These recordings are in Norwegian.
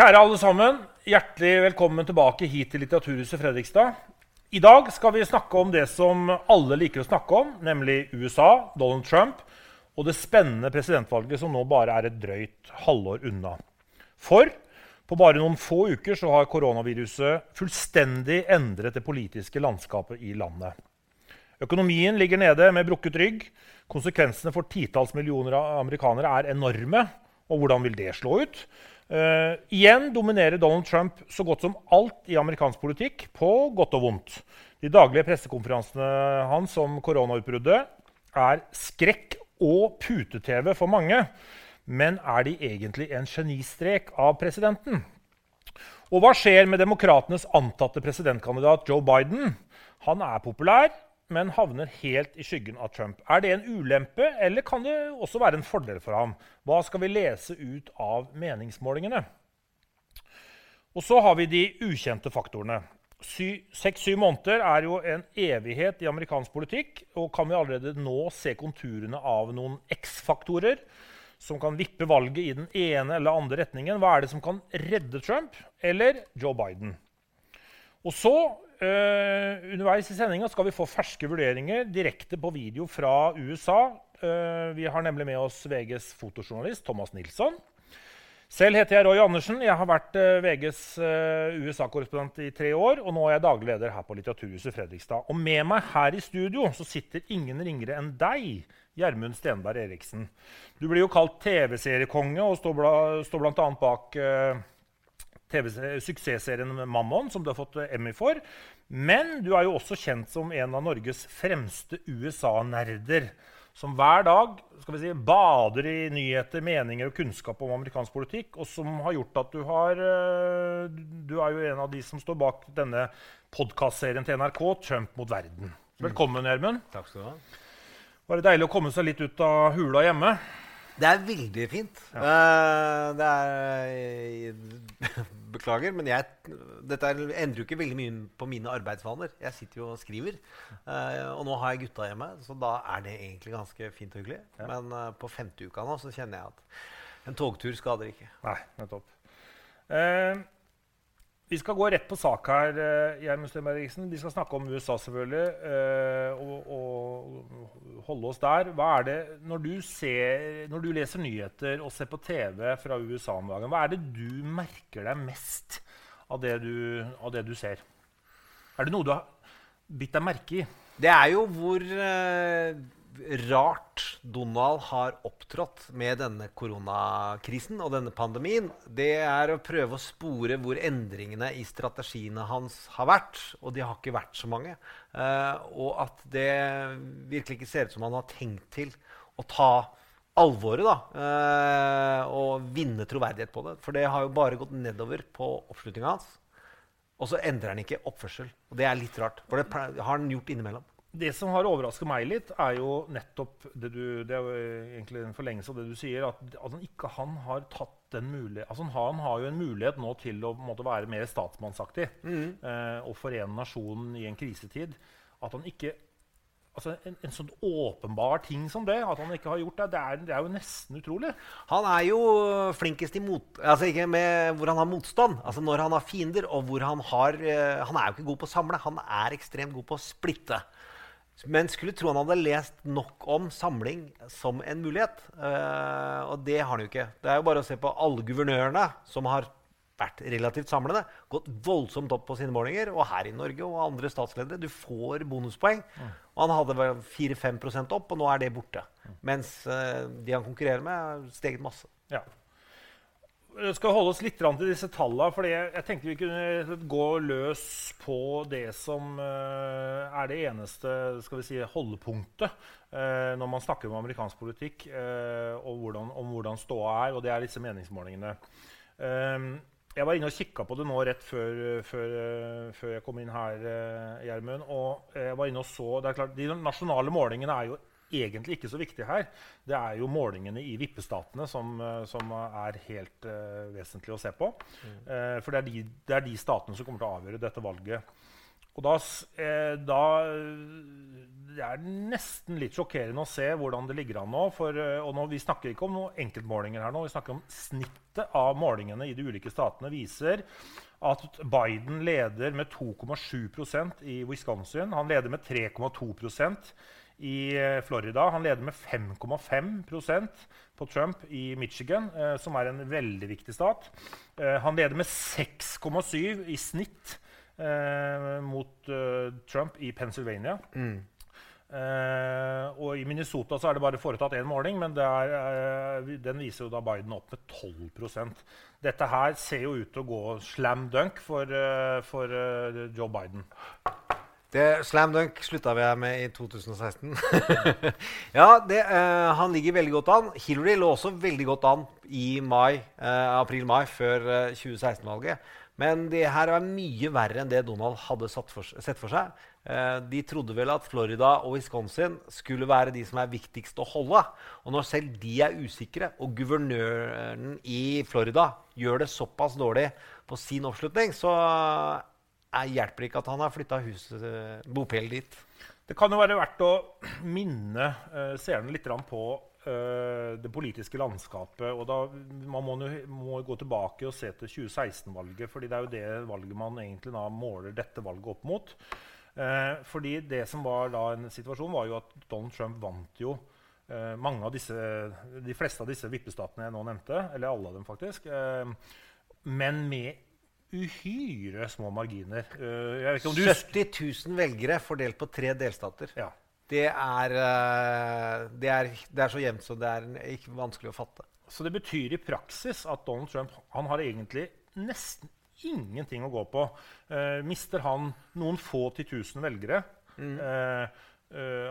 Kjære alle sammen, hjertelig velkommen tilbake hit til Litteraturhuset Fredrikstad. I dag skal vi snakke om det som alle liker å snakke om, nemlig USA, Donald Trump og det spennende presidentvalget som nå bare er et drøyt halvår unna. For på bare noen få uker så har koronaviruset fullstendig endret det politiske landskapet i landet. Økonomien ligger nede med brukket rygg. Konsekvensene for titalls millioner amerikanere er enorme. Og hvordan vil det slå ut? Uh, igjen dominerer Donald Trump så godt som alt i amerikansk politikk, på godt og vondt. De daglige pressekonferansene hans om koronautbruddet er skrekk og pute-TV for mange. Men er de egentlig en genistrek av presidenten? Og hva skjer med demokratenes antatte presidentkandidat Joe Biden? Han er populær, men havner helt i skyggen av Trump. Er det en ulempe, eller kan det også være en fordel for ham? Hva skal vi lese ut av meningsmålingene? Og så har vi de ukjente faktorene. Seks-syv måneder er jo en evighet i amerikansk politikk. Og kan vi allerede nå se konturene av noen X-faktorer som kan vippe valget i den ene eller andre retningen? Hva er det som kan redde Trump eller Joe Biden? Og så underveis i sendinga skal vi få ferske vurderinger direkte på video fra USA. Uh, vi har nemlig med oss VGs fotojournalist Thomas Nilsson. Selv heter jeg Roy Andersen. Jeg har vært uh, VGs USA-korrespondent i tre år. Og nå er jeg daglig leder her på Litteraturhuset Fredrikstad. Og med meg her i studio så sitter ingen ringere enn deg, Gjermund Stenberg Eriksen. Du blir jo kalt TV-seriekonge og står, bla, står bl.a. bak suksessserien Mammon, som du har fått Emmy for. Men du er jo også kjent som en av Norges fremste USA-nerder. Som hver dag skal vi si, bader i nyheter, meninger og kunnskap om amerikansk politikk. Og som har gjort at du har eh, Du er jo en av de som står bak denne podkastserien til NRK, 'Trump mot verden'. Velkommen, Gjermund. Takk skal du ha. Var det deilig å komme seg litt ut av hula hjemme? Det er veldig fint. Ja. Uh, det er Beklager, men jeg, dette endrer jo ikke veldig mye på mine arbeidsvaner. Jeg sitter jo og skriver. Uh, og nå har jeg gutta hjemme, så da er det egentlig ganske fint og hyggelig. Ja. Men uh, på femte uka nå så kjenner jeg at en togtur skader ikke. Nei, nettopp. Uh, vi skal gå rett på sak her. Uh, Vi skal snakke om USA, selvfølgelig. og, og holde oss der. Er det, når du, ser, når du leser nyheter og ser på TV fra USA om dagen, hva er det du merker deg mest av det du, av det du ser? Er det noe du har bitt deg merke i? Det er jo hvor uh, rart Donald har opptrådt med denne koronakrisen og denne pandemien, det er å prøve å spore hvor endringene i strategiene hans har vært. Og de har ikke vært så mange. Uh, og at det virkelig ikke ser ut som han har tenkt til å ta alvoret da, uh, og vinne troverdighet på det. For det har jo bare gått nedover på oppslutninga hans. Og så endrer han ikke oppførsel. Og det er litt rart, for det har han gjort innimellom. Det som har overrasket meg litt, er jo nettopp det du, det er jo egentlig en forlengelse av det du sier, at, at han ikke han har tatt den mulighet, altså han, har jo en mulighet nå til å måte, være mer statsmannsaktig mm. eh, og forene nasjonen i en krisetid. At han ikke altså en, en, sånn åpenbar ting som det, at han ikke har gjort det, det er, det er jo nesten utrolig. Han er jo flinkest i mot... Altså ikke med hvor han har motstand, altså når han har fiender, og hvor han har uh, Han er jo ikke god på å samle, han er ekstremt god på å splitte. Men skulle tro han hadde lest nok om samling som en mulighet. Uh, og det har han jo ikke. Det er jo bare å se på alle guvernørene som har vært relativt samlende, gått voldsomt opp på sine målinger. Og her i Norge og andre statsledere. Du får bonuspoeng. Mm. Og han hadde 4-5% opp, og nå er det borte. Mm. Mens uh, de han konkurrerer med, har steget masse. Ja. Vi skal holde oss litt til disse tallene. for jeg tenkte vi kunne gå løs på det som uh, er det eneste si, holdepunktet uh, når man snakker om amerikansk politikk uh, og hvordan, om hvordan ståa er, og det er disse meningsmålingene. jeg var inne og kikka på det nå rett før, før, før jeg kom inn her, Gjermund. Og jeg var inne og så, det er klart, De nasjonale målingene er jo egentlig ikke så viktig her. Det er jo målingene i vippestatene som, eh, som er helt uh, vesentlig å se på. Mm. Uh, for det er, de, det er, de, statene som kommer til å avgjøre dette valget. Og da, eh, da Det er nesten litt sjokkerende å se hvordan det ligger an nå. For, og nå, Vi snakker ikke om noen enkeltmålinger her nå, vi snakker om snittet av målingene i de ulike statene viser at Biden leder med 2,7% i Wisconsin. Han leder med 3,2 i eh, Florida. Han leder med 5,5% på Trump i Michigan, eh, som er en veldig viktig stat. Eh, han leder med 6,7 i snitt eh, mot Trump i Pennsylvania. Mm. Og I Minnesota så er det bare foretatt én måling, men er, den viser jo da Biden opp med 12% Dette her ser jo ut til å gå slam dunk for, for Joe Biden. Det, slam dunk slutta vi med i 2016. ja, det, uh, han ligger veldig godt an. Hillary lå også veldig godt an i mai, eh, april-mai før 2016-valget. Men det her er mye verre enn det Donald hadde for, sett for seg. Eh, de trodde vel at Florida og Wisconsin skulle være de som er viktigst å holde. Og når selv de er usikre, og guvernøren i Florida gjør det såpass dårlig på sin oppslutning, så hjelper ikke at han har flytta eh, bopel dit. Det kan jo være verdt å minne uh, seerne litt på uh, det politiske landskapet. og da, Man må, må, gå tilbake og se til 2016-valget, fordi det er jo det valget man egentlig da måler dette valget opp mot. Uh, fordi det som var da en situasjon, var jo at Donald Trump vant jo uh, mange av disse, de fleste av disse vippestatene jeg nå nevnte. Eller alle av dem, faktisk. men med uhyre små marginer. Uh, 70 000 velgere fordelt på tre delstater. Ja det er, eh, det er, det er så jevnt så det er ikke vanskelig å fatte. Så det betyr i praksis at Donald Trump han har egentlig nesten ingenting å gå på. Uh, mister han noen få til tusen velgere mm. uh,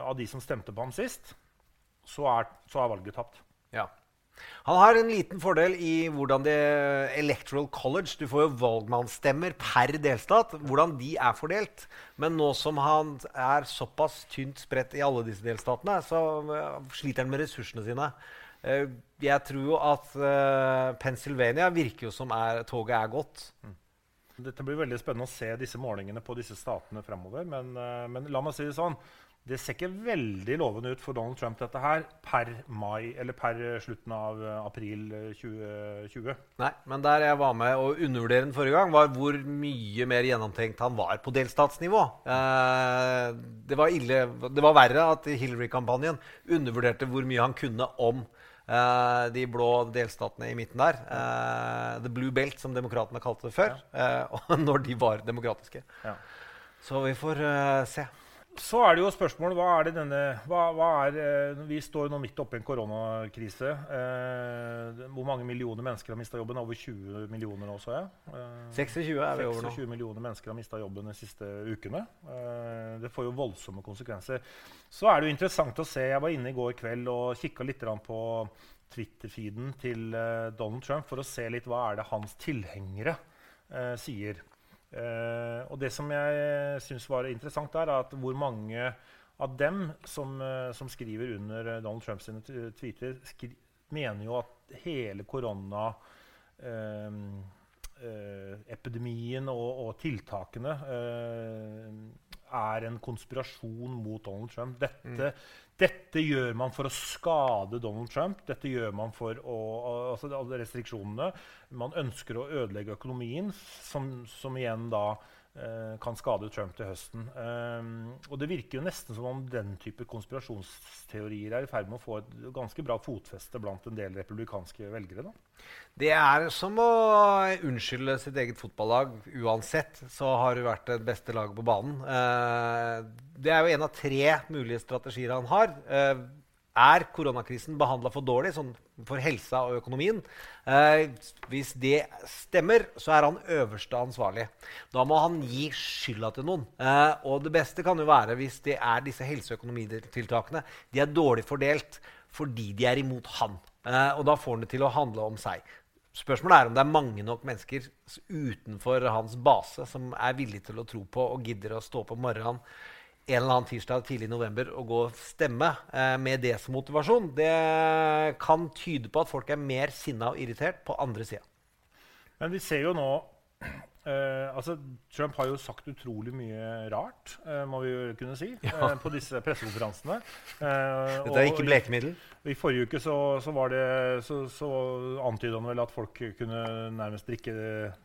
av de som stemte på ham sist, så er, så er valget tapt. Ja. Han har en liten fordel i hvordan det Electoral College Du får jo valgmannsstemmer per delstat. Hvordan de er fordelt. Men nå som han er såpass tynt spredt i alle disse delstatene, så eh, sliter han med ressursene sine. Eh, jeg tror jo at uh, Pennsylvania virker jo som er, toget er gått. Mm. Dette blir veldig spennende å se disse målingene på disse statene fremover. Men, men la meg si det sånn. Det ser ikke veldig lovende ut for Donald Trump dette her per mai, eller per slutten av eh, april 2020. Eh, Nei, men der jeg var med å undervurdere den forrige gang, var hvor mye mer gjennomtenkt han var på delstatsnivå. Eh, det var ille, det var verre at Hillary-kampanjen undervurderte hvor mye han kunne om eh, de blå delstatene i midten der. Eh, the Blue Belt, som demokratene kalte det før. Ja. Eh, når de var demokratiske. Ja. Så vi får se så er det jo spørsmålet hva er det denne hva, hva er, eh, Vi står nå midt oppe i en koronakrise. Eh, hvor mange millioner mennesker har mista jobben? Over 20 millioner nå, så jeg. Eh, 26 er vi over nå. 26 millioner mennesker har mista jobben de siste ukene. Eh, det får jo voldsomme konsekvenser. Så er det jo interessant å se. Jeg var inne i går kveld og kikka litt på Twitter-feeden til eh, Donald Trump for å se litt hva er det hans tilhengere eh, sier. Uh, og det som jeg syns var interessant, der, er at hvor mange av dem som, uh, som skriver under uh, Donald Trumps tweeter, mener jo at hele koronaepidemien og, og, tiltakene er en konspirasjon mot Donald Trump. Dette, mm. Dette, gjør man for å skade Donald Trump. Dette gjør man for å, altså restriksjonene. Man ønsker å ødelegge økonomien, som, som igjen da kan skade Trump til høsten. Um, og det virker jo nesten som om den type konspirasjonsteorier er i ferd med å få et ganske bra fotfeste blant en del republikanske velgere. Da. Det er som å unnskylde sitt eget fotballag. Uansett så har det vært det beste laget på banen. Uh, det er jo en av tre mulige strategier han har. Er koronakrisen behandla for dårlig sånn for helsa og økonomien? Eh, hvis det stemmer, så er han øverste ansvarlig. Da må han gi skylda til noen. Eh, og det beste kan jo være hvis det er disse helse- og økonomitiltakene. De er dårlig fordelt fordi de er imot han. Eh, og da får han det til å handle om seg. Spørsmålet er om det er mange nok mennesker utenfor hans base som er villige til å tro på og gidder å stå på morgenen en eller annen tirsdag tidlig i november å gå og stemme eh, med det som motivasjon, det kan tyde på at folk er mer sinna og irritert på andre sida. Men vi ser jo nå Uh, altså, Trump har jo sagt utrolig mye rart, uh, må vi jo kunne si, ja. uh, på disse pressekonferansene. Dette er ikke blekemiddel? I, i forrige uke så, så, så, så antyda han vel at folk kunne nærmest drikke,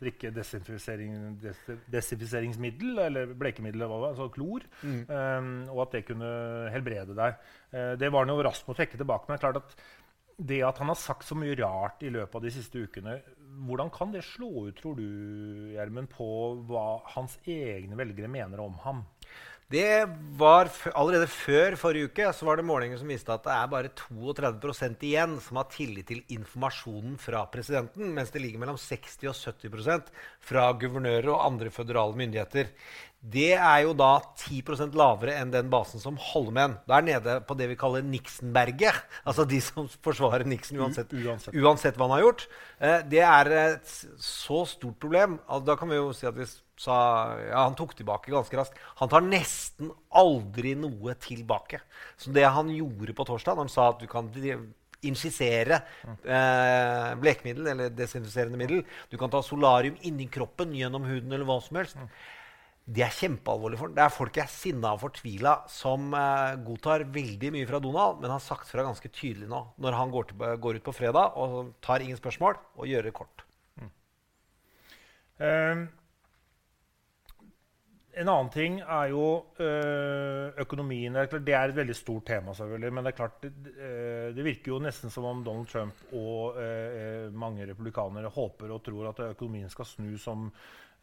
drikke desinfisering, des, desinfiseringsmiddel, eller blekemiddel, altså klor, mm. um, og at det kunne helbrede deg. det var han jo raskt å trekke tilbake. Men det er klart at det at han har sagt så mye rart i løpet av de siste ukene, hvordan kan det slå ut, tror du, Gjermund, på hva hans egne velgere mener om ham? Det var Allerede før forrige uke så var det målinger som viste at det er bare 32% igjen som har tillit til informasjonen fra presidenten, mens det ligger mellom 60 og 70% fra guvernører og andre føderale myndigheter. Det er jo da 10% lavere enn den basen som holder med en. Da er nede på det vi kaller Nixon-berget. Altså de som forsvarer Nixon uansett, uansett. uansett hva han har gjort. Eh, det er et så stort problem. Altså, da kan vi jo si at vi sa ja, Han tok tilbake ganske raskt. Han tar nesten aldri noe tilbake. Så det han gjorde på torsdag, når han sa at du kan injisere eh, blekmiddel eller desinfiserende middel Du kan ta solarium inni kroppen gjennom huden eller hva som helst. Det er kjempealvorlig for Det er folk jeg er sinna og fortvila som eh, godtar veldig mye fra Donald, men har sagt fra ganske tydelig nå når han går, til, går ut på fredag og tar ingen spørsmål og gjør det kort. Mm. Uh, en annen ting er jo uh, økonomien. Det er et veldig stort tema, selvfølgelig. Men det er klart, det, det virker jo nesten som om Donald Trump og mange republikanere håper og tror at økonomien skal snu som Eh,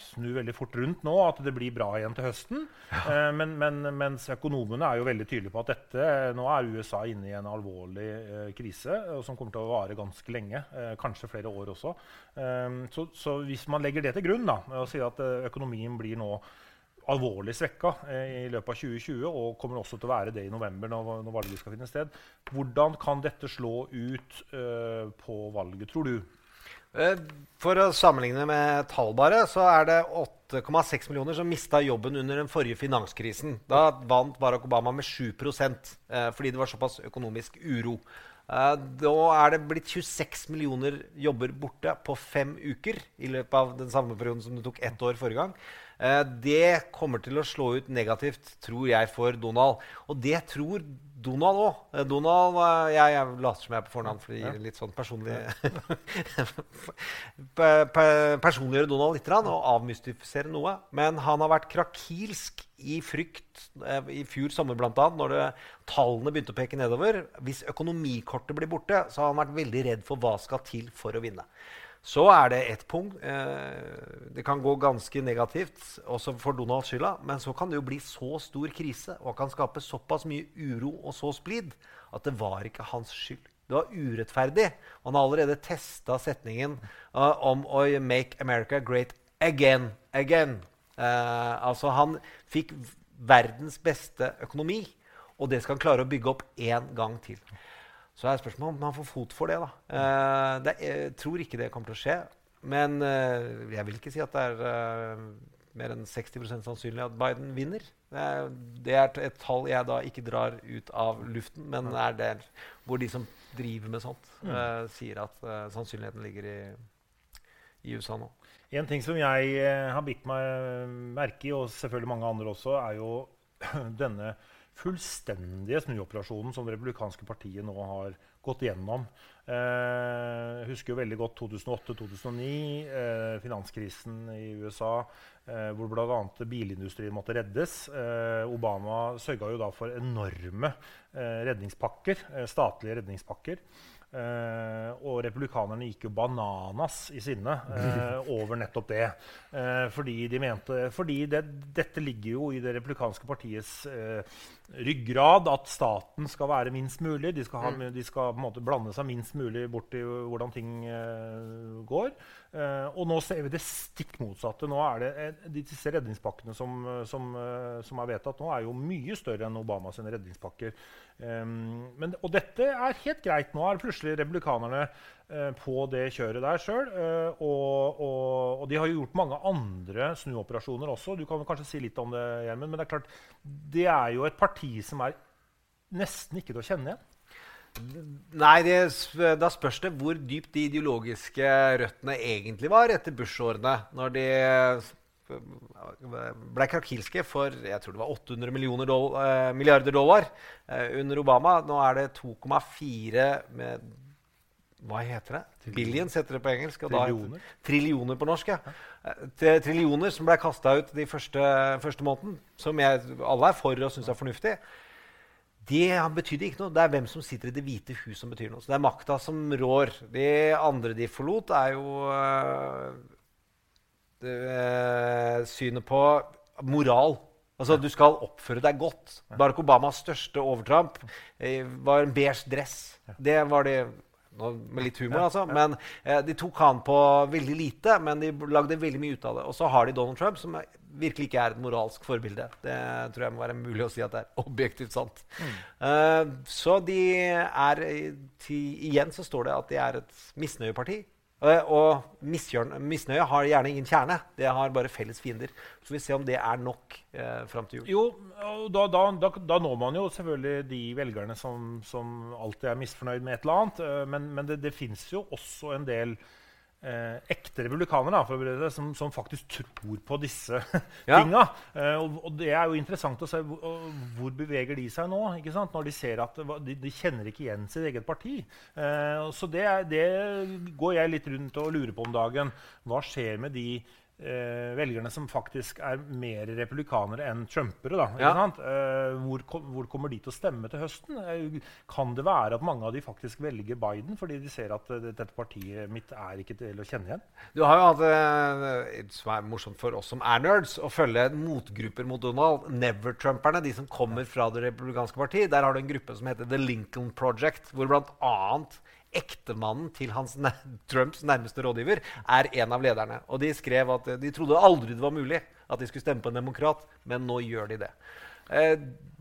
snu veldig fort rundt nå, at det blir bra igjen til høsten. Uh, men, men, mens økonomene er jo veldig tydelige på at dette, nå er USA inne i en alvorlig eh, krise som kommer til å vare ganske lenge. kanskje flere år også. Så, så, hvis man legger det til grunn da, og sier at økonomien blir nå alvorlig svekka i løpet av 2020 og kommer også til å være det i november når, når valget skal finne sted. Hvordan kan dette slå ut på valget, tror du? Eh, for å sammenligne med tall bare, så er det 8,6 millioner som mista jobben under den forrige finanskrisen. Da vant Barack Obama med 7 eh, fordi det var såpass økonomisk uro. Eh, da er det blitt 26 millioner jobber borte på fem uker i løpet av den samme perioden som det tok ett år forrige gang. Det kommer til å slå ut negativt, tror jeg, for Donald. Og det tror Donald òg. Eh, Donald eh, jeg, jeg later som jeg er på fornavn for å gi litt sånn personlig Personliggjøre Donald litt og avmystifisere noe. Men han har vært krakilsk i frykt eh, i fjor sommer bl.a. når det, tallene begynte å peke nedover. Hvis økonomikortet blir borte, så har han vært veldig redd for hva skal til for å vinne. Så er det ett punkt. Eh, det kan gå ganske negativt, også for Donalds skylda. Men så kan det jo bli så stor krise og kan skape såpass mye uro og så splid at det var ikke hans skyld. Det var urettferdig. Han har allerede testa setningen uh, om å 'make America great again'. again. Uh, altså, han fikk verdens beste økonomi, og det skal han klare å bygge opp én gang til. Så er spørsmålet om han får fot for det. da. Uh, det, jeg tror ikke det kommer til å skje. Men uh, jeg vil ikke si at det er uh, mer enn 60% sannsynlig at Biden vinner. Det er, det er, et tall jeg da ikke drar ut av luften, men er der hvor de som driver med sånt, mm. sier at sannsynligheten ligger i, i, USA nå. En ting som jeg har bitt meg merke i, og selvfølgelig mange andre også, er jo denne fullstendige snuoperasjonen som det republikanske partiet nå har gått gjennom. Eh, husker jo veldig godt 2008-2009, eh, finanskrisen i USA, eh, hvor bl.a. bilindustrien måtte reddes. Eh, Obama sørga jo da for enorme eh, redningspakker, eh, statlige redningspakker. Uh, og republikanerne gikk jo bananas i sinne uh, over nettopp det. Uh, fordi de mente Fordi det, dette ligger jo i det republikanske partiets ryggrad at staten skal være minst mulig. De skal, ha, mm. de skal på en måte blande seg minst mulig bort i hvordan ting går. og nå ser vi det stikk motsatte. Nå er det, disse redningspakkene som, som, som, er vedtatt, nå er jo mye større enn Obamas redningspakker. Um, men, og dette er helt greit. Nå er plutselig republikanerne uh, på det kjøret der sjøl. Eh, og, og, og, de har jo gjort mange andre snuoperasjoner også. Du kan kanskje si litt om det, Gjermund. Men det er klart, det er jo et parti som er nesten ikke til å kjenne igjen. Nei, det, da spørs det hvor dypt de ideologiske røttene egentlig var etter Bush-årene. Når de ble krakilske for jeg tror det var 800 dollar, eh, milliarder dollar eh, under Obama. Nå er det 2,4 med Hva heter det? Billions heter det på engelsk. Trillioner. Da, trillioner på norsk, ja. Eh, trillioner som ble kasta ut de første, første måneden, som jeg, alle er for og syns er fornuftig. Det betydde ikke noe. Det er hvem som sitter i Det hvite hus, som betyr noe. Så det er makta som rår. De andre de forlot, er jo øh, det, øh, synet på moral. Altså, Du skal oppføre deg godt. Barack Obamas største overtramp var en beige dress. Det var det med litt humor, altså. Men eh, De tok han på veldig lite, men de lagde veldig mye ut av det. Og så har de Donald Trump, som virkelig ikke er et moralsk forbilde. Det tror jeg må være mulig å si at det er objektivt sant. Mm. Eh, så de er til, Igjen så står det at de er et misnøyeparti. Uh, og misnøye har gjerne ingen kjerne. Det har bare felles fiender. Så vi ser om det er nok eh, fram til jul. Jo, da, da, da, da, når man jo selvfølgelig de velgerne som, som, alltid er misfornøyd med et eller annet. Uh, men, men det, det fins jo også en del eh, ekte republikanere da, som, som, faktisk tror på disse ja. tinga. Eh, og, og, det er jo interessant å se hvor, hvor beveger de seg nå. ikke sant? Når de ser at de, de kjenner ikke igjen sitt eget parti. Eh, så det, det, går jeg litt rundt og lurer på om dagen. Hva skjer med de eh, velgerne som faktisk er mer republikanere enn trumpere. Da, ja. eh, hvor, hvor, kommer de til å stemme til høsten? Eh, kan det være at mange av de faktisk velger Biden fordi de ser at uh, dette partiet mitt er ikke til å kjenne igjen? Du har jo hatt uh, som er morsomt for oss som er nerds, å følge motgrupper mot Donald. Never-trumperne, de som kommer fra det republikanske partiet. Der har du en gruppe som heter The Lincoln Project, hvor blant annet ektemannen til Trumps nærmeste rådgiver er en av lederne. Og de skrev at de trodde aldri det var mulig at de skulle stemme på en demokrat, men nå gjør de det. Eh,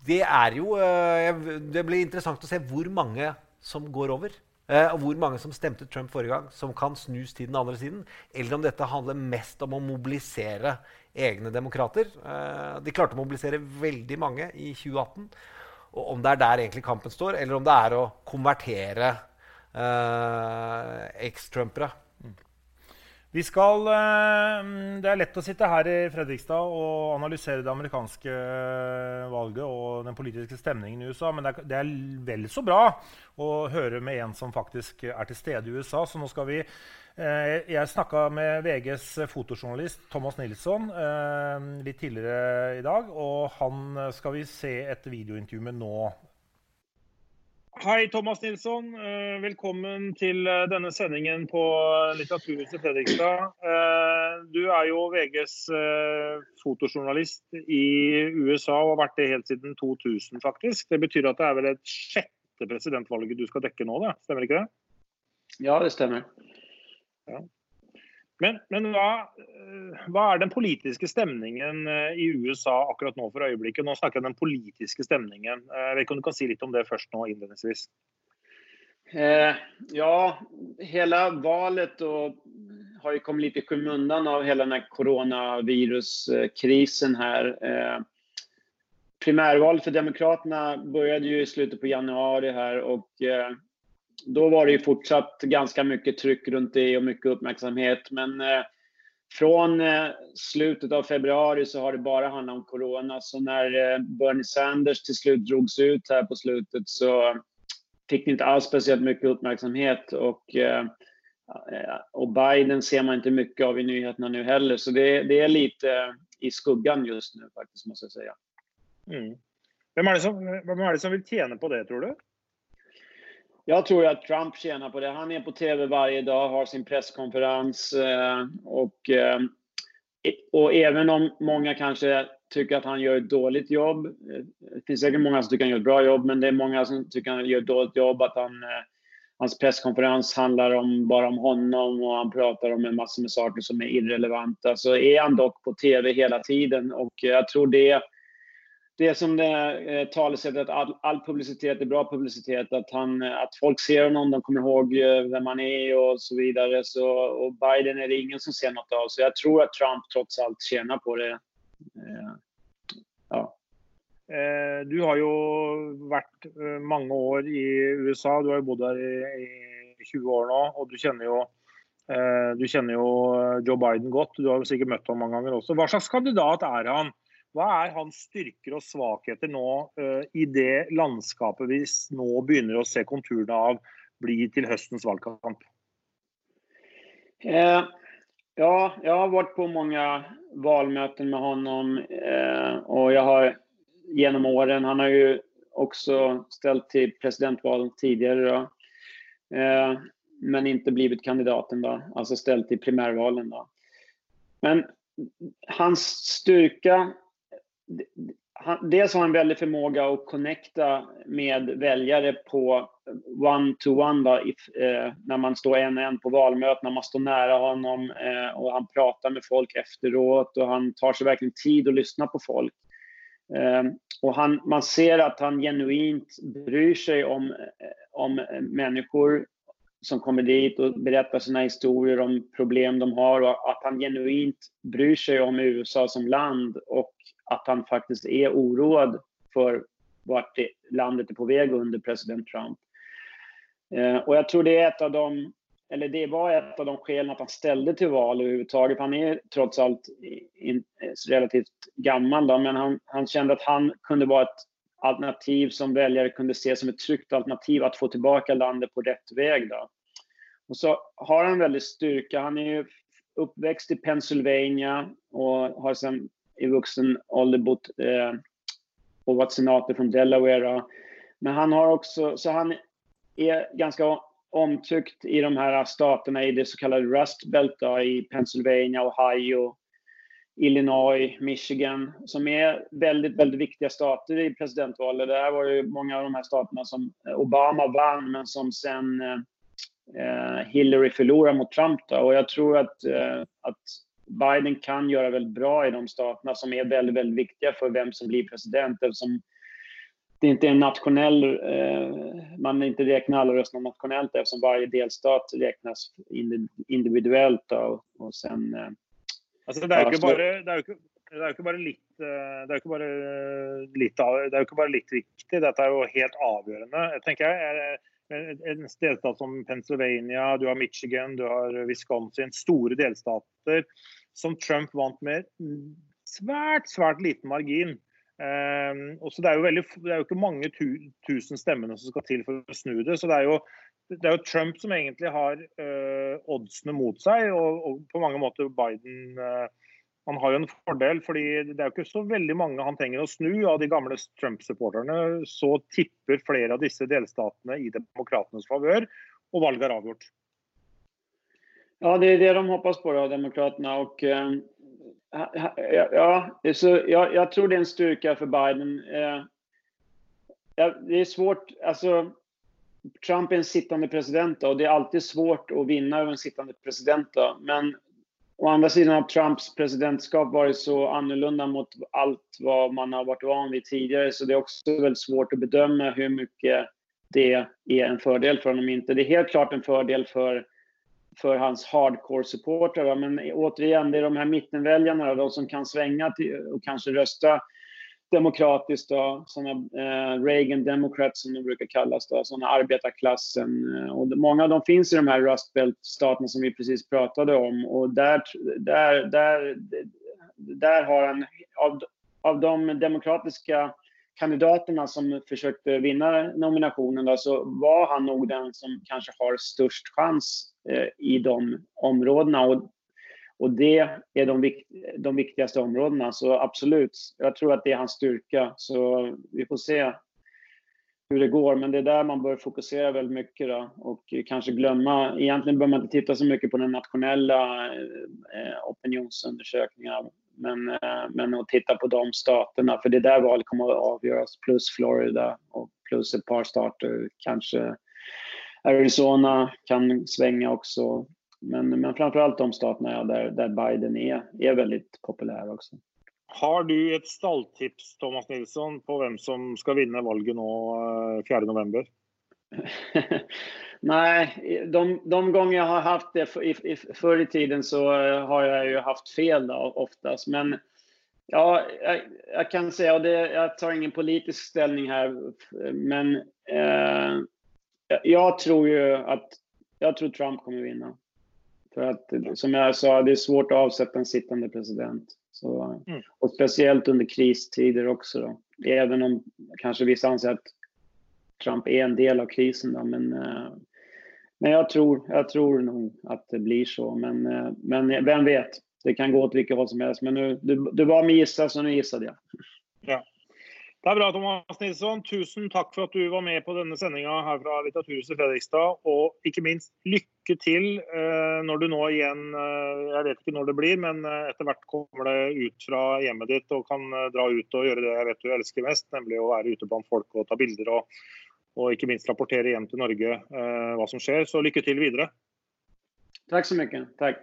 det er jo eh, Det blir interessant å se hvor mange som går over. Eh, og hvor mange som stemte Trump forrige gang, som kan snus til den andre siden. Eller om dette handler mest om å mobilisere egne demokrater. De klarte å mobilisere veldig mange i 2018. Og om det er der egentlig kampen står, eller om det er å konvertere eh, eks-trumpere. Vi skal, eh, Det er lett å sitte her i Fredrikstad og analysere det amerikanske eh, valget og den politiske stemningen i USA, men det det er vel så bra å høre med en som faktisk er til stede i USA. Så nå skal vi eh, Jeg snakka med VGs fotojournalist Thomas Nilsson litt tidligere i dag. Og han skal vi se et videointervju med nå Hei, Thomas Nilsson. Eh, velkommen til eh, denne sendingen på Litteraturhuset Fredrikstad. Eh, du er jo VGs fotojournalist i USA og har vært det helt siden 2000, faktisk. Det betyr at det er vel et sjette presidentvalget du skal dekke nå, det. stemmer ikke det? Ja, det stemmer. Ja. Men, men hva, eh, hva, er den politiske stemningen eh, i USA akkurat nå for øyeblikket? Nå snakker jeg om den politiske stemningen. Eh, jeg vet ikke om du kan si litt om det først nå innledningsvis? Eh, ja, hele valget har jo kommet litt i skymundan av hele denne koronaviruskrisen her. Eh, primærvalget for Demokratene begynte i slutet på januari her. og eh, då var det ju fortsatt ganska mycket tryck runt det och mycket uppmärksamhet. Men eh, från eh, slutet av februari så har det bara handlat om corona. Så när eh, Bernie Sanders till slut drogs ut här på slutet så fick det inte alls speciellt mycket uppmärksamhet. Och, eh, och Biden ser man inte mycket av i nyheterna nu heller. Så det, det är lite i skuggan just nu faktiskt, måste jag säga. Mm. Vem, är det som, hvem er det som vil tjene på det, tror du? Jag tror att Trump tjänar på det. Han är på tv varje dag, har sin presskonferens Og och, eh, och även om många kanske tycker att han gör ett dåligt jobb. Eh, det finns säkert många som tycker han gör ett bra jobb, men det är många som tycker han gör ett dåligt jobb. Att han, hans presskonferens handlar om, bara om honom och han pratar om en massa med saker som är irrelevanta. Så är han dock på tv hela tiden och jag tror det det som det eh, talesättet at all, all, publisitet er bra publisitet. At, han, att folk ser noen, de kommer ihåg eh, vem han er og så videre. Så, og Biden er det ingen som ser noe av. Så jeg tror at Trump trots alt tjener på det. Eh, ja. Eh, du har jo vært eh, mange år i USA. Du har jo bodd der i, i 20 år nå. Og du kjenner, jo, eh, du kjenner jo Joe Biden godt. Du har sikkert møtt ham mange ganger også. Hva slags kandidat er han? Hva er hans styrker og svakheter nå i det landskapet vi nå begynner å se konturene av bli til høstens valgkamp? Eh, ja, jeg har vært på mange valgmøter med ham. eh, og jeg har gjennom åren. Han har jo også stilt til presidentvalg tidligere. Eh, men ikke blitt kandidaten, da. Altså stilt til primærvalget. Men hans dels har han veldig förmåga å connecta med väljare på one-to-one, -one eh, när man står en och en på når man står nära honom eh, och han pratar med folk efteråt och han tar sig verkligen tid att lyssna på folk. Eh, och han, man ser att han genuint bryr sig om, om människor som kommer dit och berättar sina historier om problem de har och att han genuint bryr sig om USA som land och att han faktisk er oroad for vart landet er på vei under president Trump. Eh, og jeg tror det er et av de eller det var ett av de skälen att han ställde till val överhuvudtaget. Han är trots allt in, relativt gammal, då, men han, han kände att han kunde vara ett alternativ som väljare kunde se som ett tryggt alternativ att få tillbaka landet på väg. Då. Och så har han väldigt styrka. Han är ju uppväxt i Pennsylvania och har sedan i vuxen ålder bodd eh, och varit senator från Delaware. Men han har också, så han är ganska omtyckt i de här staterna i det så kallade Rust Belt då, i Pennsylvania, Ohio, Illinois, Michigan som är väldigt, väldigt viktiga stater i presidentvalet. det var det många av de här staterna som Obama vann men som sen eh, Hillary förlorade mot Trump. Då. Och jag tror att, eh, att Biden kan gjøre veldig bra i de statene som er veldig, veldig viktige for hvem som blir president eftersom det ikke er en nasjonell eh, man ikke regner alle røstene nasjonalt, eftersom hver delstat regnes individuelt. Og, og sen, eh, altså, det er jo ikke bare, det er jo ikke, det er jo ikke bare litt det er jo ikke ikke bare litt viktig, dette er jo helt avgjørende. Jeg tenker jeg, En delstat som Pennsylvania, du har Michigan, du har Wisconsin, store delstater som Trump vant med svært, svært liten margin. Um, det, er veldig, det, er jo ikke mange tu, tusen stemmene som skal til for å snu det. Så det er jo, det er jo Trump som egentlig har uh, oddsene mot seg, og, og, på mange måter Biden uh, han har jo en fordel, fordi det er jo ikke så veldig mange han trenger å snu. Av de gamle Trump-supporterne så tipper flere av disse delstatene i demokratenes favør, og valget er avgjort. Ja, det er det de hoppas på, då, demokraterna. Och, uh, Ja, så jag, jag, tror det är en styrka för Biden. Eh, det är svårt, alltså Trump är en sittande president och det är alltid svårt att vinna över en sittande president. Då. Men å andra sidan har Trumps presidentskap varit så annorlunda mot allt vad man har varit van vid tidigare så det är också väldigt svårt att bedöma hur mycket det är en fördel för honom inte. Det är helt klart en fördel för för hans hardcore-supportrar. Men återigen, det är de här mittenväljarna de som kan svänga till, och kanske rösta demokratiskt. Då, såna, eh, Reagan Democrats som de brukar kallas. Då, såna arbetarklassen. Eh, och många av dem finns i de här Rust Belt-staterna som vi precis pratade om. Och där, där, där, där har han, av, av de demokratiska kandidaterna som försökte vinna nominationen då, så var han nog den som kanske har störst chans eh, i de områdena. Och, och det är de, vik de viktigaste områdena. Så absolut, jag tror att det är hans styrka. Så vi får se hur det går. Men det är där man bör fokusera väldigt mycket då, och kanske glömma. Egentligen bör man inte titta så mycket på den nationella eh, opinionsundersökningarna men, eh, men att titta på de staterna, för det är där valet kommer att avgöras, plus Florida och plus ett par stater. Kanske Arizona kan svänga också. Men, men framförallt de staterna där, där Biden är, är väldigt populär också. Har du ett stalltips, Thomas Nilsson, på vem som ska vinna valget nu 4 november? Nej, de, de gånger jag har haft det för, i, förr i tiden så eh, har jag ju haft fel då, oftast. Men Ja, jag, jag, kan säga, och det, jag tar ingen politisk ställning här, men eh, jag tror ju att jag tror Trump kommer vinna. För att, som jag sa, det är svårt att avsätta en sittande president. Så, mm. Och speciellt under kristider också. Då. Även om kanske vissa anser att Trump er en del av krisen. Da, men, eh, men jeg, tror, jeg tror nok at det blir så. Men, eh, men hvem vet? Det kan gå til hvilket håll som helst. Men nu, du, du ba meg gissa, så nå gjettet jeg. Ja. Det er bra, Thomas Nilsson. Tusen takk for at du var med på denne sendinga her fra Litteraturhuset Fredrikstad. Og ikke minst lykke til eh, når du nå igjen eh, Jeg vet ikke når det blir, men eh, etter hvert kommer det ut fra hjemmet ditt og kan dra ut og gjøre det jeg vet du elsker mest, nemlig å være ute blant folk og ta bilder. Og, og ikke minst rapportere hjem til Norge eh, hva som skjer. Så lykke til videre. Takk så mye. Takk.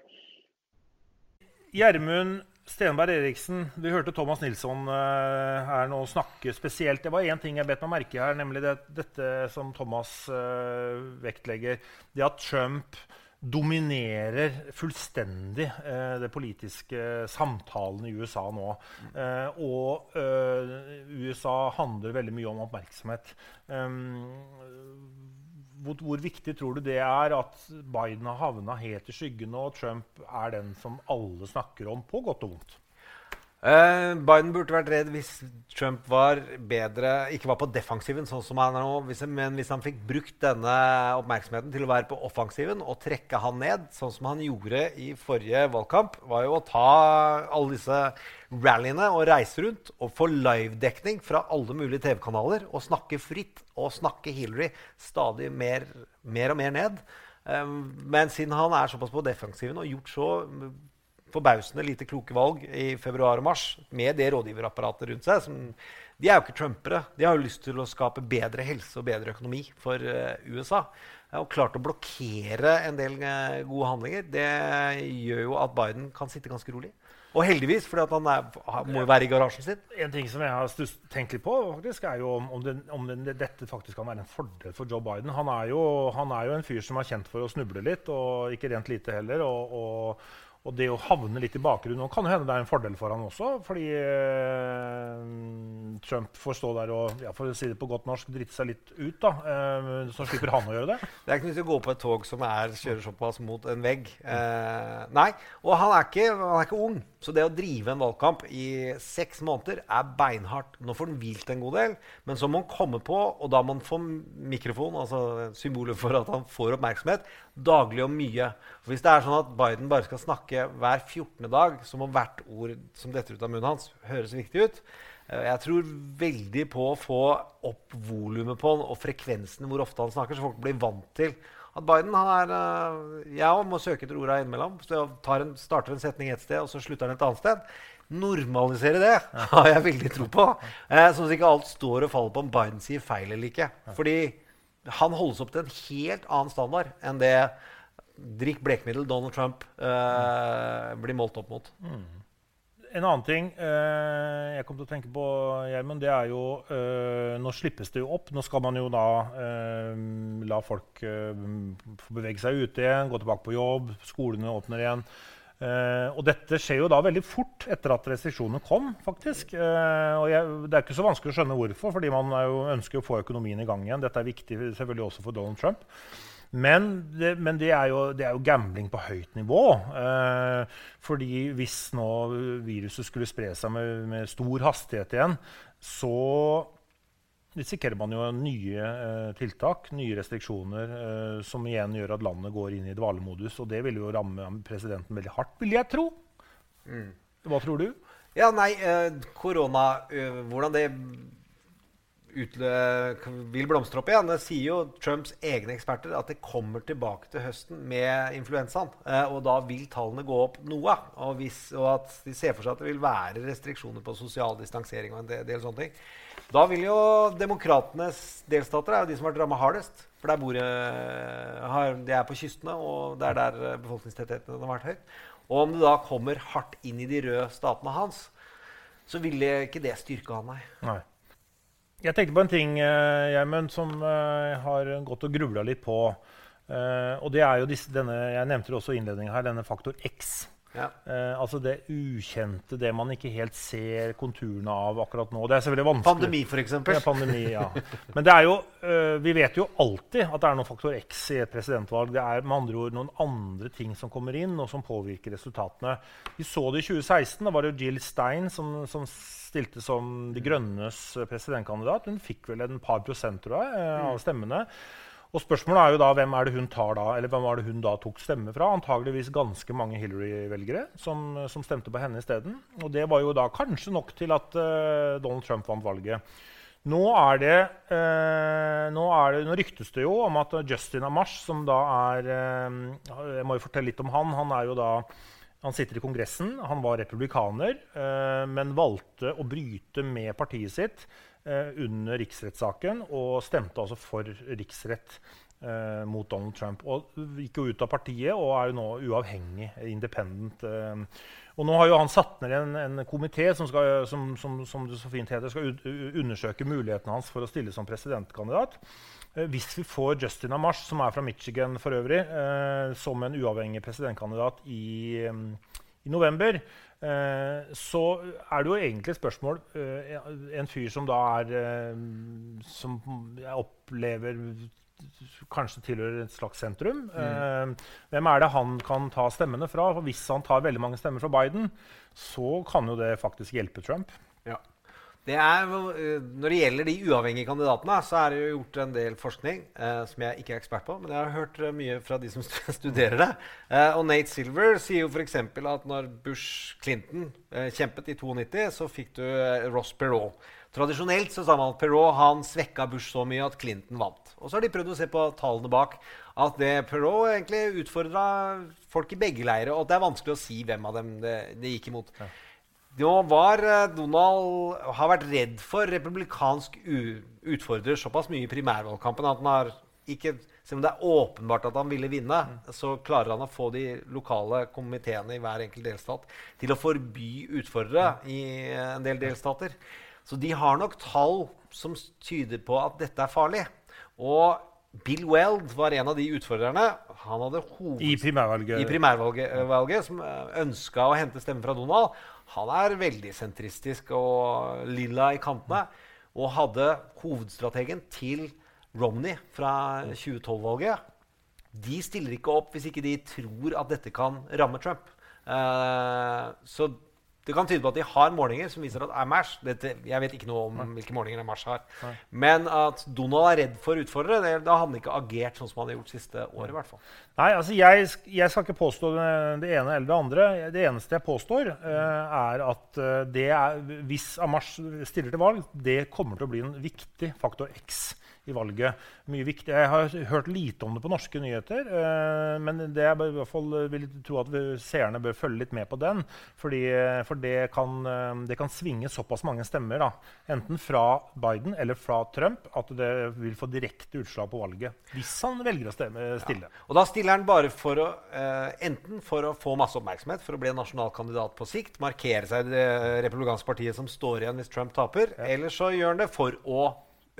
Gjermund Stenberg Eriksen, vi hørte Thomas Nilsson uh, her nå snakke spesielt. Det var én ting jeg bet meg merke her, nemlig det, dette som Thomas uh, vektlegger. Det at Trump dominerer fullstendig uh, det politiske samtalen i USA nå. og USA handler veldig mye om oppmerksomhet. Um, hvor, hvor, viktig tror du det er at Biden har havna helt i skyggen, og Trump er den som alle snakker om, på godt og vondt? Uh, Biden burde vært redd hvis Trump var bedre, ikke var på defensiven, sånn som han er nå. Hvis, men hvis han fikk brukt denne oppmerksomheten til å være på offensiven og trekke han ned, sånn som han gjorde i forrige valgkamp, var jo å ta alle disse rallyene og reise rundt og få livedekning fra alle mulige TV-kanaler og snakke fritt og snakke Hillary stadig mer, mer og mer ned. Um, men siden han er såpass på defensiven og gjort så forbausende lite kloke valg i februar og mars med det rådgiverapparatet rundt seg. Som, de er jo ikke trumpere. De har jo lyst til å skape bedre helse og bedre økonomi for uh, USA. Og klart å blokkere en del uh, gode handlinger det gjør jo at Biden kan sitte ganske rolig. Og heldigvis, for han er, må jo være i garasjen sin. En ting som jeg har tenkt litt på, faktisk, er jo om, om, om den, dette faktisk kan være en fordel for Joe Biden. Han er, jo, han er, jo, en fyr som er kjent for å snuble litt, og ikke rent lite heller. og, og og det å havne litt i bakgrunnen kan hende det er en fordel for han også. Fordi eh, Trump får stå der og ja, for å si det på godt norsk, drite seg litt ut. da, eh, Så slipper han å gjøre det. Det er ikke nytt å gå på et tog som er, kjører såpass mot en vegg. Eh, nei, og han er, ikke, han er, ikke, ung. Så det å drive en valgkamp i seks måneder er beinhardt. Nå får han hvilt en god del, men så må han komme på, og da må han få mikrofon, altså symbolet for at han får oppmerksomhet, daglig og mye. For hvis det er sånn at Biden bare skal snakke hver 14. dag, så må hvert ord som detter ut av munnen hans, høres viktig ut. Eh, jeg tror veldig på å få opp volumet på han og frekvensen hvor ofte han snakker, så folk blir vant til at Biden han er uh, Jeg må søke etter orda innimellom. Så jeg en, starter en setning et sted, og så slutter den et annet sted. Normalisere det har jeg veldig tro på. Uh, sånn at ikke alt står og faller på om Biden sier feil eller ikke. Fordi han holdes opp til en helt annen standard enn det drikk blekmiddel Donald Trump eh, blir målt opp mot. Mm. En annen ting eh, jeg kom til å tenke på, Gjermund, det er jo eh, Nå slippes det jo opp. Nå skal man jo da la folk få bevege seg ute igjen, gå tilbake på jobb, skolene åpner igjen. og dette skjer jo da veldig fort etter at restriksjonene kom, faktisk. og jeg, det er ikke så vanskelig å skjønne hvorfor, fordi man jo ønsker å få økonomien i gang igjen. Dette er viktig selvfølgelig også for Donald Trump. Men, det, men det, er jo, det, er jo, gambling på høyt nivå. Eh, fordi hvis nå viruset skulle spre seg med, med stor hastighet igjen, så risikerer man jo nye eh, tiltak, nye restriksjoner, eh, som igjen gjør at landet går inn i dvalemodus. Og det vil jo ramme presidenten veldig hardt, vil jeg tro. Mm. Hva tror du? Ja, nei, eh, korona eh, Hvordan det vil blomstre opp igjen. Det sier jo Trumps egne eksperter at det kommer tilbake til høsten med influensaen. Eh, og da vil tallene gå opp noe. Og, hvis, og, at de ser for seg at det vil være restriksjoner på sosial distansering. og en del, sånne ting. Da vil jo demokratenes delstater er jo de som har vært ramma hardest. For der bor, har, de er på kystene, og det er der befolkningstettheten har vært høyt. Og om det da kommer hardt inn i de røde statene hans, så ville ikke det styrke han, nei. nei. Jeg tenkte på en ting Gjermund, som jeg har gått og grubla litt på. og det er jo disse, denne, Jeg nevnte det også i innledningen her, denne faktor X. Ja. Eh, altså det ukjente, det man ikke helt ser konturene av akkurat nå. Det er selvfølgelig vanskelig. Pandemi, f.eks. Ja, pandemi, ja. Men det er jo, eh, vi vet jo alltid at det er noen faktor X i et presidentvalg. Det er med andre ord noen andre ting som kommer inn, og som påvirker resultatene. Vi så det i 2016. Da var det jo Jill Stein som, som stilte som De Grønnes presidentkandidat. Hun fikk vel en par prosent tror jeg, eh, av stemmene. Og spørsmålet er jo da, hvem er det hun tar da, eller hvem var det hun da tok stemme fra? Antageligvis ganske mange Hillary-velgere som, som, stemte på henne isteden. Og det var jo da kanskje nok til at uh, Donald Trump vant valget. Nå er det, uh, nå er det, nå ryktes det jo om at Justin Amash, som da er uh, Jeg må jo fortelle litt om han. Han er jo da han sitter i Kongressen. Han var republikaner, men valgte å bryte med partiet sitt under riksrettssaken og stemte altså for riksrett eh, mot Donald Trump. Og gikk jo ut av partiet og er jo nå uavhengig, independent. Eh. Og nå har jo han satt ned en, en komité som, skal, som, som, som, det så fint heter, skal undersøke mulighetene hans for å stille som presidentkandidat. Eh, hvis vi får Justin Amash, som er fra Michigan for øvrig, eh, som en uavhengig presidentkandidat i, i november, Eh, så er det jo egentlig et spørsmål eh, En fyr som da er eh, Som jeg opplever kanskje tilhører et slags sentrum. Mm. hvem er det han kan ta stemmene fra? For hvis han tar veldig mange stemmer fra Biden, så kan jo det faktisk hjelpe Trump. Det er, når det gjelder de uavhengige kandidatene, så er det jo gjort en del forskning eh, som jeg ikke er ekspert på, men jeg har hørt eh, mye fra de som studerer det. Eh, og Nate Silver sier jo f.eks. at når Bush Clinton eh, kjempet i 92, så fikk du eh, Ross Perot. Tradisjonelt så sa man at Perot han svekka Bush så mye at Clinton vant. Og så har de prøvd å se på tallene bak at det Perot egentlig utfordra folk i begge leirer, og at det er vanskelig å si hvem av dem det, det gikk imot. Ja. Nå var eh, Donald har vært redd for republikansk utfordrer såpass mye i primærvalgkampen at han har ikke selv om det er åpenbart at han ville vinne, mm. så klarer han å få de lokale komiteene i hver enkelt delstat til å forby utfordrere mm. i en del delstater. Så de har nok tall som tyder på at dette er farlig. Og Bill Weld var en av de utfordrerne. Han hadde hoved... I primærvalget. I primærvalget som ønska å hente stemmer fra Donald. Han er veldig sentristisk og lilla i kantene. Og hadde hovedstrategen til Romney fra 2012-valget. De stiller ikke opp hvis ikke de tror at dette kan ramme Trump. Uh, så det kan tyde på at de har målinger som viser at Amash dette, Jeg vet ikke noe om Nei. hvilke målinger Amash har. Nei. Men at Donald er redd for utfordrere, det, da hadde han ikke agert sånn som han har gjort siste året. i hvert fall. Nei, altså jeg, jeg, skal ikke påstå det ene eller det andre. Det eneste jeg påstår, uh, er at uh, det er, hvis Amash stiller til valg, det kommer til å bli en viktig faktor X i valget. Mye viktig. Jeg har hørt lite om det på norske nyheter, uh, men det jeg i hvert fall, vil tro at seerne bør følge litt med på den. Fordi, for det kan, det kan, svinge såpass mange stemmer, da, enten fra Biden eller fra Trump, at det vil få direkte utslag på valget. Hvis han velger å stemme, stille. Ja. Og da stiller han bare for å, uh, enten for å få masse oppmerksomhet, for å bli en nasjonal kandidat på sikt, markere seg i det republikanske partiet som står igjen hvis Trump taper, ja. eller så gjør han det for å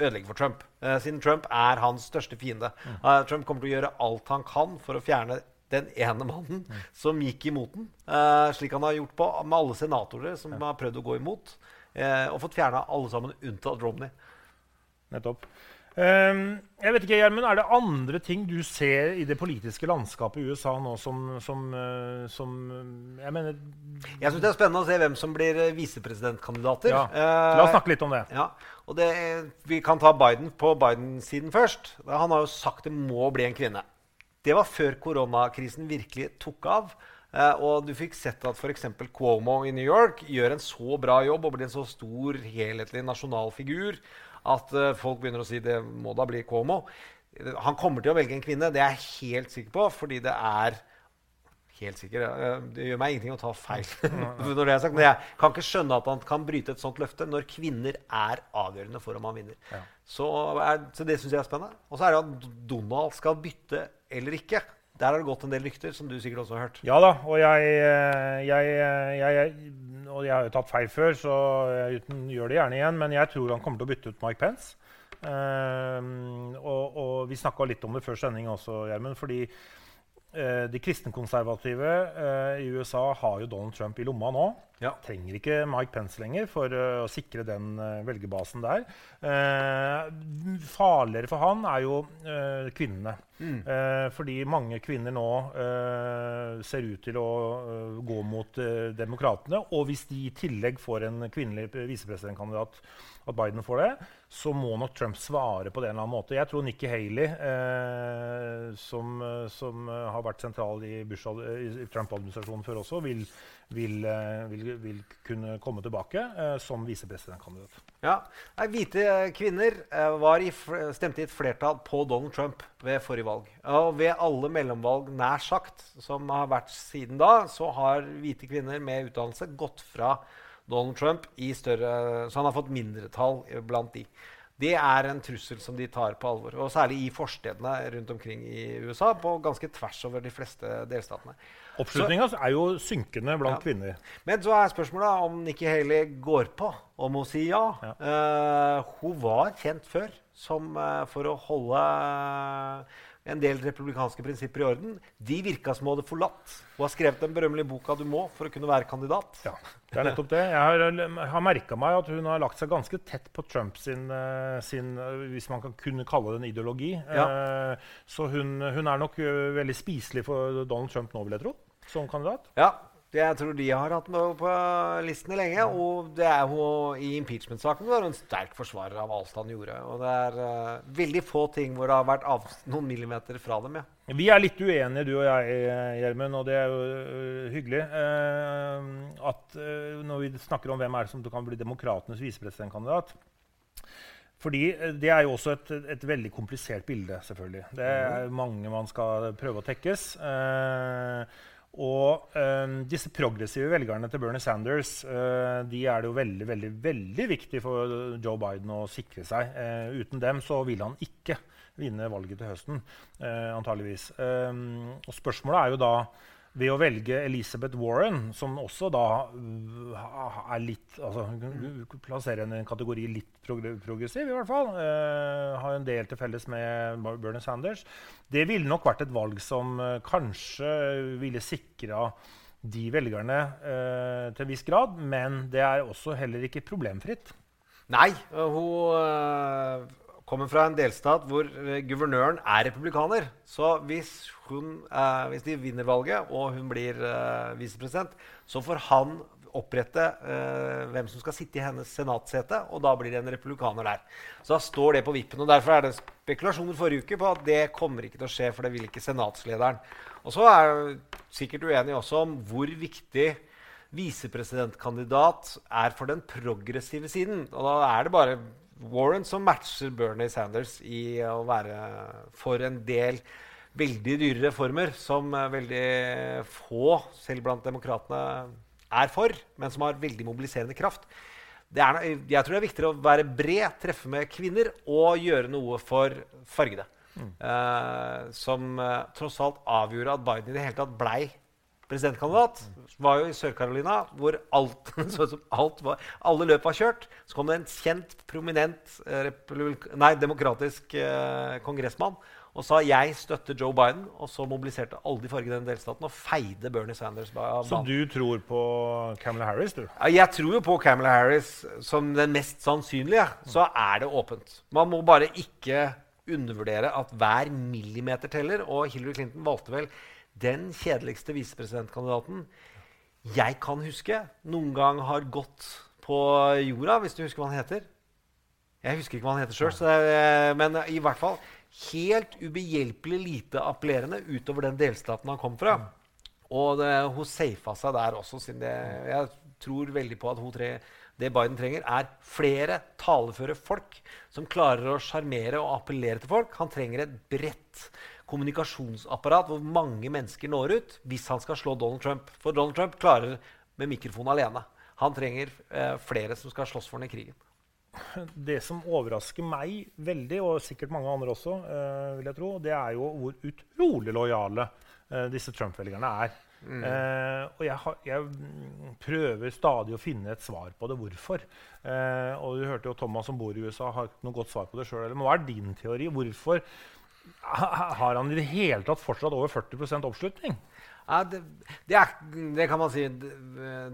ødelegge for Trump. Uh, siden Trump er hans største fiende. Uh, Trump kommer til å gjøre alt han kan for å fjerne den ene mannen mm. som gikk imot den. Uh, slik han har gjort på med alle senatorer som har prøvd å gå imot. og fått fjerna alle sammen unntatt Romney. Nettopp. Um, jeg vet ikke, Gjermund, Er det andre ting du ser i det politiske landskapet i USA nå som, som, uh, som Jeg mener Jeg syns det er spennende å se hvem som blir visepresidentkandidater. Ja. La oss snakke litt om det. Ja. Og det, Vi kan ta Biden på Biden-siden først. Han har jo sagt det må bli en kvinne. Det var før koronakrisen virkelig tok av. Uh, og du fikk sett at f.eks. Cuomo i New York gjør en så bra jobb og blir en så stor, helhetlig nasjonal figur at uh, folk begynner å si det må da bli Cuomo. Han kommer til å velge en kvinne, det er jeg helt sikker på, fordi det er Helt sikker. Det gjør meg ingenting å ta feil. når det er sagt, Men jeg kan ikke skjønne at han kan bryte et sånt løfte når kvinner er avgjørende for om han vinner. Ja. Så, er, så, det syns jeg er spennende. Og så er det at Donald skal bytte eller ikke. Der har det gått en del rykter, som du sikkert også har hørt. Ja da, og jeg, jeg, jeg, eh, jeg, og jeg har jo tatt feil før, så jeg gjør det gjerne igjen. Men jeg tror han kommer til å bytte ut Mike Pence. Um, og, og, vi snakka litt om det før sending også, Gjermund. fordi de kristenkonservative eh, i USA har jo Donald Trump i lomma nå. Ja. Trenger ikke Mike Pence lenger for uh, å sikre den velgerbasen der. Farligere for han er jo kvinnene. Mm. fordi mange kvinner nå ser ut til å gå mot demokratene. Og hvis de i tillegg får en kvinnelig visepresidentkandidat, at Biden får det, så må nok Trump svare på det en eller annen måte. Jeg tror Nikki Haley, som, som, har vært sentral i, i Trump-administrasjonen før også, vil vil, eh, vil, vil kunne komme tilbake eh, som visepresidentkandidat. Ja, Hvite kvinner eh, i, stemte i et flertall på Donald Trump ved forrige valg. Og ved alle mellomvalg nær sagt som har vært siden da, så har hvite kvinner med utdannelse gått fra Donald Trump i større Så han har fått mindretall blant de. Det er en trussel som de tar på alvor. Og særlig i forstedene rundt omkring i USA, på ganske tvers over de fleste delstatene. Oppslutninga er jo synkende blant ja. kvinner. Men så er spørsmålet om Nikki Haley går på, om hun sier ja. ja. Uh, hun var kjent før som uh, for å holde uh, en del republikanske prinsipper i orden. De virka som hun hadde forlatt. Hun har skrevet den berømmelige boka 'Du må' for å kunne være kandidat. Ja, det er nettopp det. Jeg har, har merka meg at hun har lagt seg ganske tett på Trump sin, sin hvis man kan kunne kalle det en ideologi. Ja. Så hun, hun, er nok veldig spiselig for Donald Trump nå, vil jeg tro som kandidat? Ja, jeg tror de har hatt med på listene lenge. Og det er hun, i impeachment-saken var hun en sterk forsvarer av alt han gjorde. Og det er uh, veldig få ting hvor det har vært av, noen millimeter fra dem. ja. Vi er litt uenige, du og jeg, Gjermund, og det er jo uh, hyggelig. Uh, at Når vi snakker om hvem er det som kan bli demokratenes visepresidentkandidat fordi Det er jo også et, et, veldig komplisert bilde. selvfølgelig. Det er mhm. mange man skal prøve å tekkes. Eh, og um, disse progressive velgerne til Bernie Sanders uh, de er det jo veldig veldig, veldig viktig for Joe Biden å sikre seg. Uh, uten dem så vil han ikke vinne valget til høsten, uh, antageligvis. Um, og spørsmålet er jo da ved å velge Elizabeth Warren, som også da uh, er litt altså, Plasserer henne i en kategori litt progressiv, i hvert fall. Uh, har en del til felles med Bernie Sanders. Det ville nok vært et valg som uh, kanskje ville sikra de velgerne uh, til en viss grad, men det er også heller ikke problemfritt. Nei, hun kommer fra en delstat hvor eh, guvernøren er republikaner. Så hvis, hun, eh, hvis de vinner valget og hun blir eh, visepresident, så får han opprette eh, hvem som skal sitte i hennes senatsete, og da blir det en republikaner der. Så da står det på vippen. og Derfor er det spekulasjoner forrige uke på at det kommer ikke til å skje, for det vil ikke senatslederen. Og så er jeg sikkert uenig også om hvor viktig visepresidentkandidat er for den progressive siden. Og da er det bare Warren som matcher Bernie Sanders i å være for en del veldig dyre reformer som veldig få, selv blant demokratene, er for, men som har veldig mobiliserende kraft. Er, jeg tror det er viktigere å være bred, treffe med kvinner og gjøre noe for fargede. Mm. Uh, som uh, tross alt avgjorde at Biden i det hele tatt blei presidentkandidat, var jo i Sør-Carolina, hvor alt, alt var, alle løp var kjørt. Så kom det en kjent, prominent eh, nei, demokratisk eh, kongressmann og sa 'jeg støtter Joe Biden'. Og så mobiliserte alle de fargede den delstaten og feide Bernie Sanders. Så du tror på Camilla Harris? du? Jeg tror jo på Camilla Harris som den mest sannsynlige. Så er det åpent. Man må bare ikke undervurdere at hver millimeter teller. Og Hillary Clinton valgte vel den kjedeligste visepresidentkandidaten jeg kan huske noen gang har gått på jorda, hvis du husker hva han heter. Jeg husker ikke hva han heter sjøl, men i hvert fall helt ubehjelpelig lite appellerende utover den delstaten han kom fra. Og det, hun safa seg der også. siden det, Jeg tror veldig på at tre, det Biden trenger, er flere taleføre folk som klarer å sjarmere og appellere til folk. Han trenger et bredt kommunikasjonsapparat hvor mange mennesker når ut hvis han skal slå Donald Trump. For Donald Trump klarer med mikrofon alene. Han trenger eh, flere som skal slåss for ham i krigen. Det som overrasker meg veldig, og sikkert mange andre også, eh, vil jeg tro, det er jo hvor utrolig lojale eh, disse Trump-velgerne er. Mm. Eh, og jeg, har, jeg, prøver stadig å finne et svar på det. Hvorfor? Eh, og du hørte jo Thomas som bor i USA, har ikke noe godt svar på det sjøl. Hva er din teori? Hvorfor Har han i det hele tatt fortsatt over 40 oppslutning? Ja, det, det, er, det, kan man si. Det,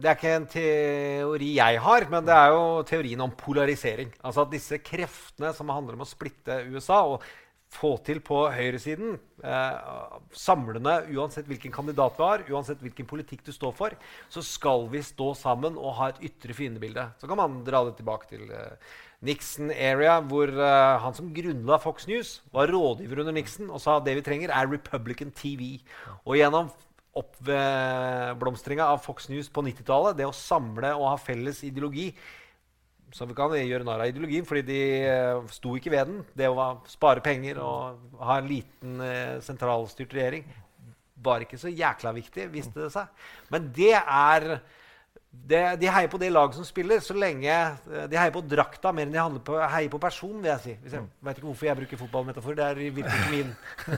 det, er ikke en teori jeg har, men det er jo teorien om polarisering. Altså at disse kreftene som handler om å splitte USA og få til på høyresiden, eh, samlende uansett hvilken kandidat du har, uansett hvilken politikk du står for, så skal vi stå sammen og ha et ytre fiendebilde. Så kan man dra det tilbake til eh, Nixon-area, hvor uh, han som grunnla Fox News, var rådgiver under Nixon og sa at det vi trenger, er Republican TV. Og gjennom oppblomstringa av Fox News på 90-tallet, det å samle og ha felles ideologi Så vi kan gjøre narr av ideologien, fordi de uh, sto ikke ved den. Det å spare penger og ha en liten uh, sentralstyrt regjering var ikke så jækla viktig, viste det seg. Men det er det, de heier på det laget som spiller, så lenge eh, De heier på drakta mer enn de på, heier på person, vil jeg si. Jeg mm. vet ikke hvorfor jeg bruker fotballmetafor. Det er virkelig ikke min,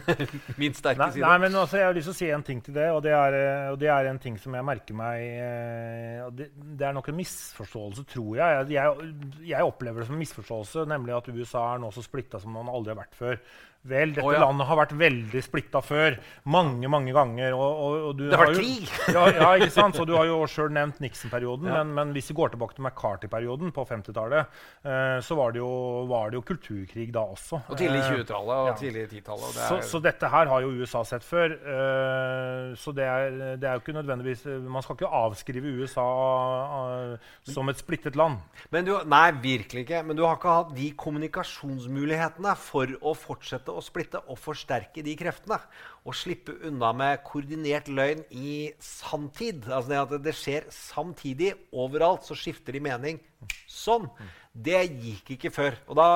min sterke nei, side. Nei, men også, Jeg har lyst til å si en ting til det, og det er, eh, og det er en ting som jeg merker meg eh, det, det, er nok en misforståelse, tror jeg. jeg. Jeg opplever det som en misforståelse, nemlig at USA er nå så splitta som man aldri har vært før. Vel, dette oh, ja. landet har vært veldig splitta før. Mange mange ganger. Og, og, og det har vært krig! Ja, ja, ikke sant? Så Du har jo sjøl nevnt Nixon-perioden. Men, men, hvis vi går tilbake til McCarthy-perioden på 50-tallet, eh, så var det, jo, var det, jo, kulturkrig da også. Og tidlig 20-tallet og eh, tidlig 10-tallet. Så, så, dette her har jo USA sett før. Eh, så det er, det er, jo ikke nødvendigvis Man skal ikke avskrive USA eh, som et splittet land. Du, nei, virkelig ikke. Men du har ikke hatt de kommunikasjonsmulighetene for å fortsette å splitte og forsterke de kreftene. Og slippe unna med koordinert løgn i sanntid. Altså det at det skjer samtidig overalt, så skifter de mening sånn. Det gikk ikke før. Og da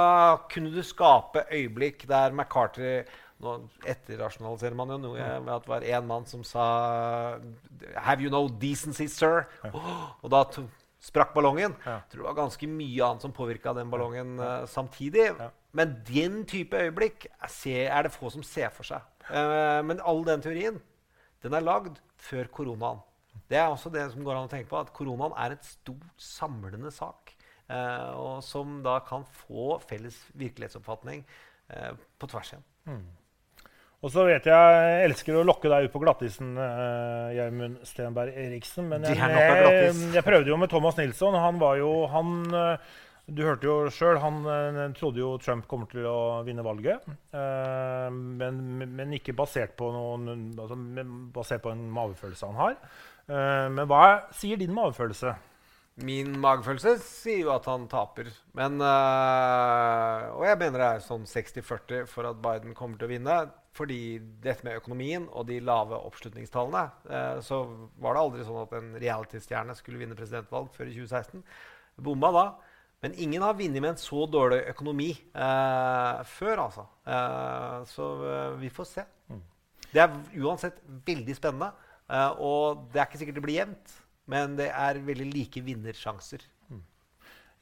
kunne du skape øyeblikk der McCarthy nå etterrasjonaliserer man jo noe med at det var én mann som sa Have you no decency, sir? Og da sprakk ballongen. Jeg tror det var ganske mye annet som påvirka den ballongen uh, samtidig. Men den type øyeblikk er det få som ser for seg. Uh, men all den teorien den er lagd før koronaen. Det er også det som går an å tenke på, at koronaen er et stort samlende sak. Uh, og som da kan få felles virkelighetsoppfatning uh, på tvers igjen. Mm. Og så vet jeg jeg elsker å lokke deg ut på glattisen, uh, Stenberg Eriksen. Men jeg, jeg, jeg, prøvde jo med Thomas Nilsson. Han var jo han, Du hørte jo sjøl, han trodde jo Trump kommer til å vinne valget. Uh, men, men, ikke basert på, noen, altså, basert på en magefølelse han har. Uh, men hva sier din magefølelse? Min magefølelse sier jo at han taper. Men, og jeg mener det er sånn 60-40 for at Biden kommer til å vinne. Fordi dette med økonomien og de lave oppslutningstallene Så var det aldri sånn at en reality-stjerne skulle vinne presidentvalg før i 2016. Bomma da. Men ingen har vunnet med en så dårlig økonomi eh, før, altså. så vi får se. Mm. Det er uansett veldig spennende. og det er ikke sikkert det blir jevnt. Men det er veldig like vinnersjanser.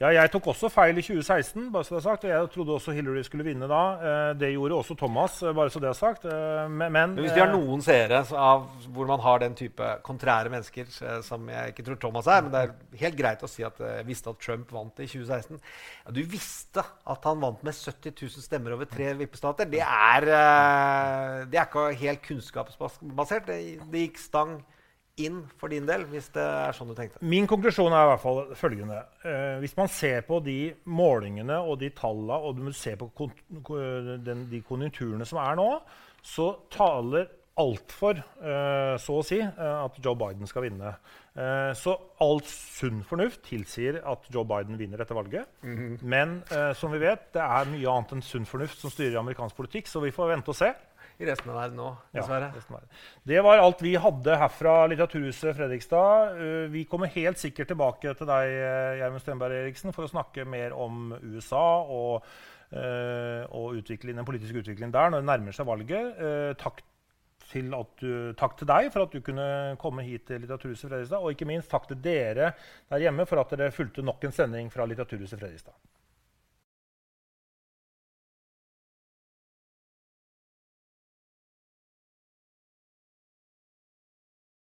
Ja, jeg tok også feil i 2016. bare så det er sagt, og Jeg trodde også Hillary skulle vinne da. Eh, det gjorde også Thomas. Eh, bare så det er sagt. Eh, men, men, Hvis de har noen seere av hvor man har den type kontrære mennesker, som jeg ikke tror Thomas er, men det er helt greit å si at jeg visste at Trump vant i 2016 ja, Du visste at han vant med 70 000 stemmer over tre vippestater. Det er, det er ikke helt kunnskapsbasert. Det, det gikk stang inn for din del, hvis det er sånn du tenkte? Min konklusjon er i hvert fall følgende. Eh, hvis man ser på de målingene og de tallene, og du ser på kon den, de konjunkturene som er nå, så taler alt for, eh, så å si, eh, at Joe Biden skal vinne. Eh, så all sunn fornuft tilsier at Joe Biden vinner dette valget. Mm -hmm. Men eh, som vi vet, det er mye annet enn sunn fornuft som styrer amerikansk politikk, så vi får vente og se i resten av verden òg, dessverre. Ja, det var alt vi hadde herfra Litteraturhuset Fredrikstad. Uh, vi kommer helt sikkert tilbake til deg uh, Gjermund Stenberg Eriksen, for å snakke mer om USA og, uh, og den politiske utviklingen der når det nærmer seg valget. takk til, du, takk til, deg for at du kunne komme hit til Litteraturhuset Fredrikstad. Og ikke minst takk til dere der hjemme for at dere fulgte nok en sending fra Litteraturhuset Fredrikstad.